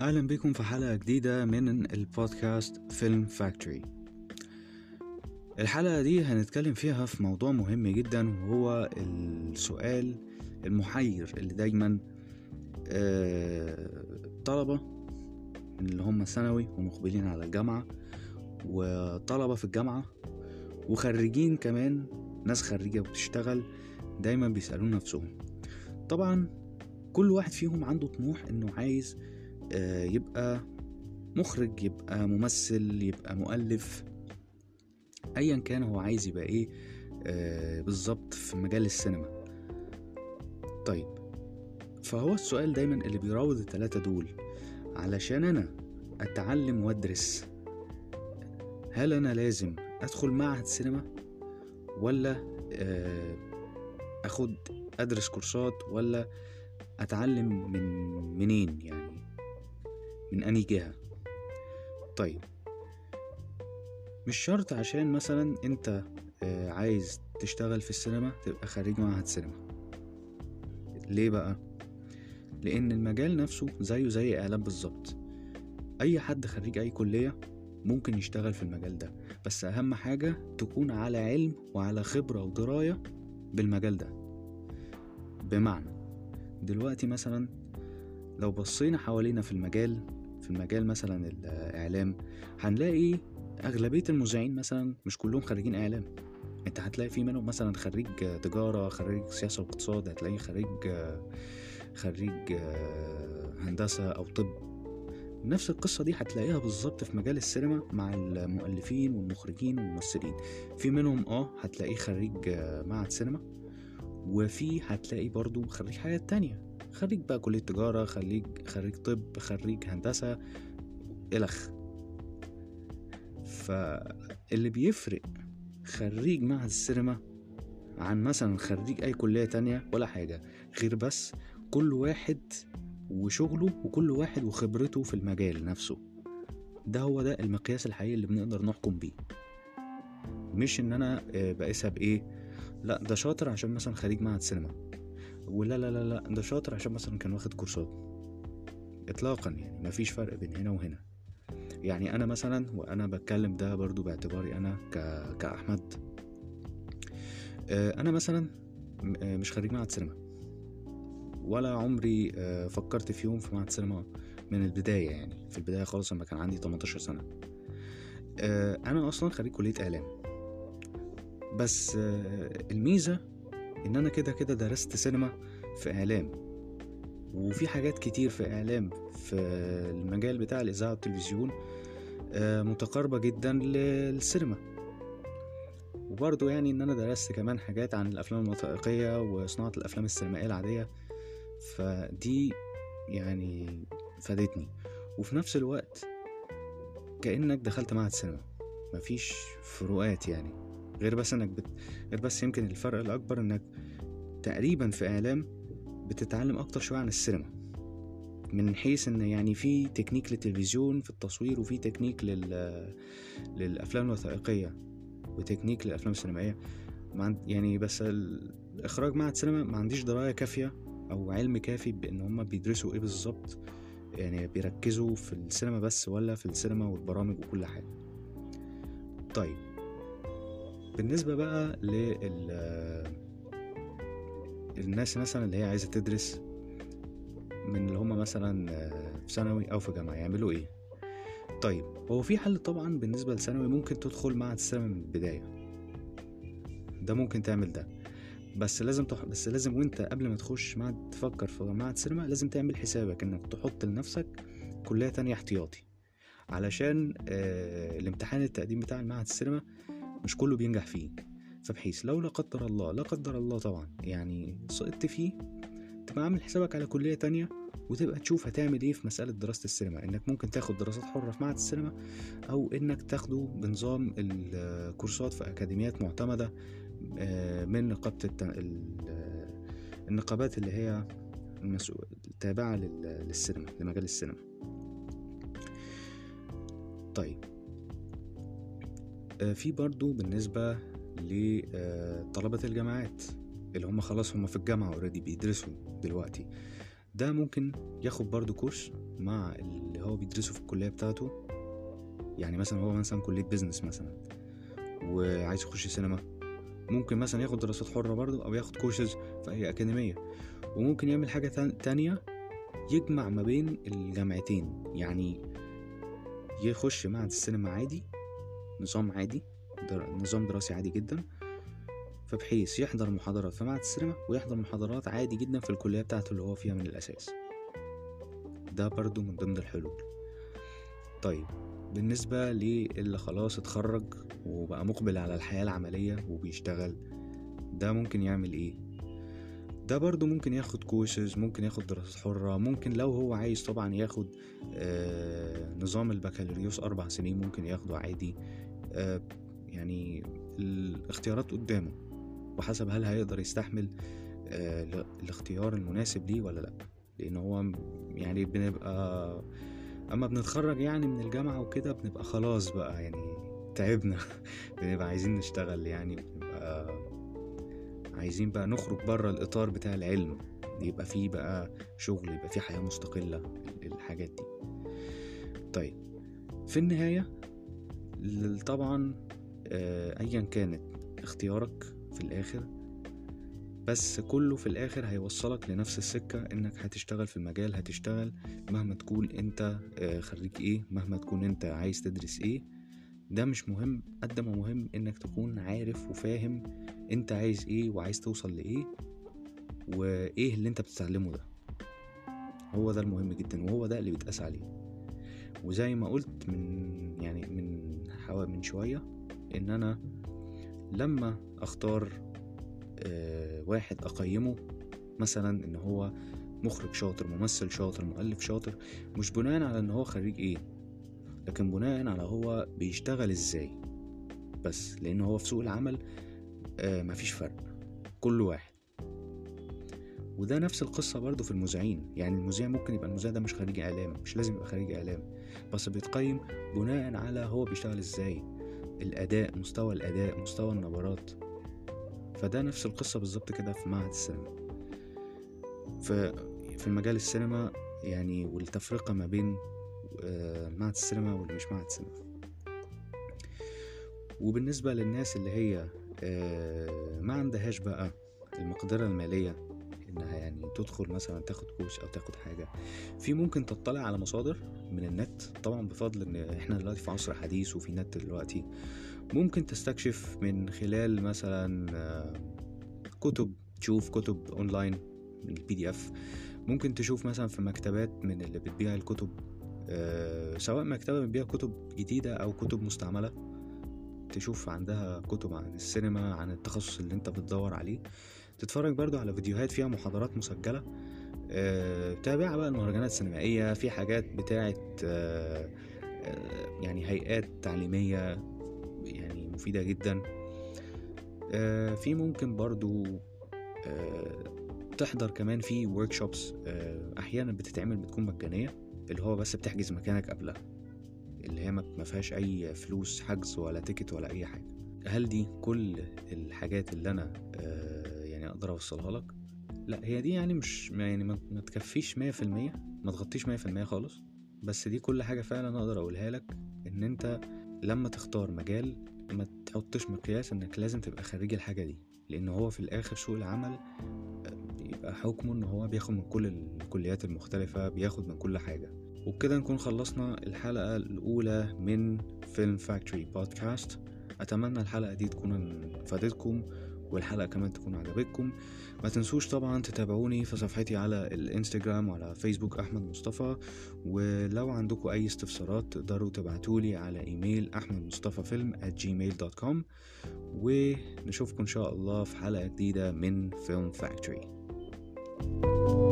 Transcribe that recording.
أهلا بكم في حلقة جديدة من البودكاست فيلم فاكتوري. الحلقة دي هنتكلم فيها في موضوع مهم جدا وهو السؤال المحير اللي دايما آه، طلبة اللي هم ثانوي ومقبلين على الجامعة وطلبة في الجامعة وخريجين كمان ناس خريجة وبتشتغل دايما بيسألون نفسهم. طبعا كل واحد فيهم عنده طموح إنه عايز آه، يبقى مخرج يبقى ممثل يبقى مؤلف. ايا كان هو عايز يبقى إيه آه، بالظبط في مجال السينما. طيب فهو السؤال دايما اللي بيراود التلاتة دول. علشان أنا أتعلم وأدرس هل أنا لازم أدخل معهد سينما؟ ولا آه، أخد أدرس كورسات؟ ولا أتعلم من منين يعني؟ من اني جهة؟ طيب. مش شرط عشان مثلا أنت آه، عايز تشتغل في السينما تبقى خريج معهد سينما. ليه بقى؟ لأن المجال نفسه زيه زي إعلام بالظبط. أي حد خريج أي كلية ممكن يشتغل في المجال ده. بس أهم حاجة تكون على علم وعلى خبرة ودراية بالمجال ده. بمعنى دلوقتي مثلا لو بصينا حوالينا في المجال في المجال مثلا الإعلام هنلاقي أغلبية المذيعين مثلا مش كلهم خريجين إعلام. أنت هتلاقي في منهم مثلا خريج تجارة خريج سياسة واقتصاد هتلاقي خريج خريج هندسة أو طب. نفس القصة دي هتلاقيها بالظبط في مجال السينما مع المؤلفين والمخرجين والممثلين. في منهم آه هتلاقيه خريج معهد سينما. وفي هتلاقي برضو خريج حاجات تانية. خريج بقى كلية تجارة خريج خريج طب خريج هندسة إلخ فاللي بيفرق خريج معهد السينما عن مثلا خريج أي كلية تانية ولا حاجة غير بس كل واحد وشغله وكل واحد وخبرته في المجال نفسه. ده هو ده المقياس الحقيقي اللي بنقدر نحكم بيه. مش إن أنا بقيسها بإيه؟ لا ده شاطر عشان مثلا خريج معهد سينما. ولا لا لا لا ده شاطر عشان مثلا كان واخد كورسات. اطلاقا يعني مفيش فرق بين هنا وهنا. يعني أنا مثلا وأنا بتكلم ده برضو باعتباري أنا ك... كأحمد. أنا مثلا مش خريج معهد سينما. ولا عمري فكرت في يوم في معهد سينما من البداية يعني. في البداية خالص لما كان عندي 18 سنة. أنا أصلا خريج كلية إعلام. بس الميزة إن أنا كده كده درست سينما في إعلام. وفي حاجات كتير في إعلام في المجال بتاع الإذاعة والتلفزيون متقاربة جدا للسينما. وبرضه يعني إن أنا درست كمان حاجات عن الأفلام الوثائقية وصناعة الأفلام السينمائية العادية. فدي يعني فادتني. وفي نفس الوقت كأنك دخلت معهد سينما. مفيش فروقات يعني. غير بس إنك بت... غير بس يمكن الفرق الأكبر إنك تقريبا في إعلام بتتعلم أكتر شوية عن السينما. من حيث إن يعني في تكنيك للتلفزيون في التصوير وفي تكنيك لل... للأفلام الوثائقية وتكنيك للأفلام السينمائية. يعني بس الإخراج معهد سينما ما عنديش دراية كافية أو علم كافي بإن هما بيدرسوا إيه بالظبط. يعني بيركزوا في السينما بس ولا في السينما والبرامج وكل حاجة. طيب بالنسبة بقى لل الناس مثلا اللي هي عايزة تدرس من اللي هما مثلا في ثانوي أو في جامعة يعملوا إيه؟ طيب هو في حل طبعا بالنسبة لثانوي ممكن تدخل معهد السينما من البداية. ده ممكن تعمل ده. بس لازم تح... بس لازم وأنت قبل ما تخش معهد تفكر في معهد سينما لازم تعمل حسابك إنك تحط لنفسك كلية تانية احتياطي. علشان آه الامتحان التقديم بتاع المعهد السينما مش كله بينجح فيه. فبحيث لو لا قدر الله لا قدر الله طبعا يعني سقطت فيه تبقى عامل حسابك على كلية تانية وتبقى تشوف هتعمل إيه في مسألة دراسة السينما. إنك ممكن تاخد دراسات حرة في معهد السينما أو إنك تاخده بنظام الكورسات في أكاديميات معتمدة من نقابة. النقابات اللي هي التابعة للسينما لمجال السينما. طيب. في برضو بالنسبة لطلبة الجامعات اللي هم خلاص هم في الجامعة already بيدرسوا دلوقتي. ده ممكن ياخد برضو كورس مع اللي هو بيدرسه في الكلية بتاعته. يعني مثلا هو مثلا كلية business مثلا وعايز يخش سينما ممكن مثلا ياخد دراسات حرة برضه أو ياخد كورسز في أي أكاديمية وممكن يعمل حاجة تانية يجمع ما بين الجامعتين. يعني يخش معهد السينما عادي نظام عادي در... نظام دراسي عادي جدا فبحيث يحضر محاضرات في معهد السينما ويحضر محاضرات عادي جدا في الكلية بتاعته اللي هو فيها من الأساس. ده برضو من ضمن الحلول. طيب بالنسبة للي خلاص اتخرج وبقى مقبل على الحياة العملية وبيشتغل ده ممكن يعمل إيه؟ ده برضو ممكن ياخد كورسز ممكن ياخد دراسات حرة ممكن لو هو عايز طبعا ياخد آه نظام البكالوريوس أربع سنين ممكن ياخده عادي. يعني الاختيارات قدامه وحسب هل هيقدر يستحمل آه الاختيار المناسب ليه ولا لأ. لأن هو يعني بنبقى أما بنتخرج يعني من الجامعة وكده بنبقى خلاص بقى يعني تعبنا. بنبقى عايزين نشتغل يعني بنبقى عايزين بقى نخرج بره الإطار بتاع العلم. يبقى فيه بقى شغل يبقى فيه حياة مستقلة الحاجات دي. طيب في النهاية طبعا أيا كانت اختيارك في الآخر بس كله في الآخر هيوصلك لنفس السكة إنك هتشتغل في المجال هتشتغل مهما تكون أنت خريج إيه مهما تكون أنت عايز تدرس إيه. ده مش مهم قد ما مهم إنك تكون عارف وفاهم أنت عايز إيه وعايز توصل لإيه وإيه اللي أنت بتتعلمه ده. هو ده المهم جدا وهو ده اللي بيتقاس عليه. وزي ما قلت من يعني من حوالي من شوية إن أنا لما أختار آه واحد أقيمه مثلا إن هو مخرج شاطر ممثل شاطر مؤلف شاطر مش بناء على إن هو خريج إيه لكن بناء على هو بيشتغل إزاي. بس لأن هو في سوق العمل آه مفيش فرق كل واحد. وده نفس القصة برضو في المذيعين. يعني المذيع ممكن يبقى المذيع ده مش خريج إعلام مش لازم يبقى خريج إعلام بس بيتقيم بناء على هو بيشتغل إزاي. الأداء مستوى الأداء مستوى النبرات فده نفس القصة بالظبط كده في معهد السينما. في المجال السينما يعني والتفرقة ما بين معهد السينما واللي مش معهد السينما. وبالنسبة للناس اللي هي ما عندهاش بقى المقدرة المالية إنها يعني تدخل مثلا تاخد كورس أو تاخد حاجة. في ممكن تطلع على مصادر من النت طبعا بفضل إن إحنا دلوقتي في عصر حديث وفي نت دلوقتي. ممكن تستكشف من خلال مثلا كتب تشوف كتب أونلاين من ال PDF ممكن تشوف مثلا في مكتبات من اللي بتبيع الكتب سواء مكتبة بتبيع كتب جديدة أو كتب مستعملة. تشوف عندها كتب عن السينما عن التخصص اللي أنت بتدور عليه. تتفرج برضو على فيديوهات فيها محاضرات مسجلة أه تابع بقى المهرجانات السينمائية في حاجات بتاعت أه أه يعني هيئات تعليمية يعني مفيدة جدا. في ممكن برضو تحضر كمان في workshops أحيانا بتتعمل بتكون مجانية اللي هو بس بتحجز مكانك قبلها اللي هي ما فيهاش أي فلوس حجز ولا تيكت ولا أي حاجة. هل دي كل الحاجات اللي أنا أقدر أوصلها لك. لا هي دي يعني مش يعني ما تكفيش مية في المية ما تغطيش مية في المية خالص. بس دي كل حاجة فعلا أقدر أقولها لك إن أنت لما تختار مجال ما تحطش مقياس إنك لازم تبقى خريج الحاجة دي. لأن هو في الآخر سوق العمل بيبقى حكمه إن هو بياخد من كل الكليات المختلفة بياخد من كل حاجة. وبكده نكون خلصنا الحلقة الأولى من فيلم فاكتوري بودكاست أتمنى الحلقة دي تكون فادتكم. والحلقة كمان تكون عجبتكم. ما تنسوش طبعا تتابعوني في صفحتي على الإنستجرام وعلى فيسبوك أحمد مصطفى. ولو عندكم أي استفسارات تقدروا تبعتولي على إيميل أحمد مصطفى فيلم at gmail.com ونشوفكم إن شاء الله في حلقة جديدة من فيلم فاكتوري thank you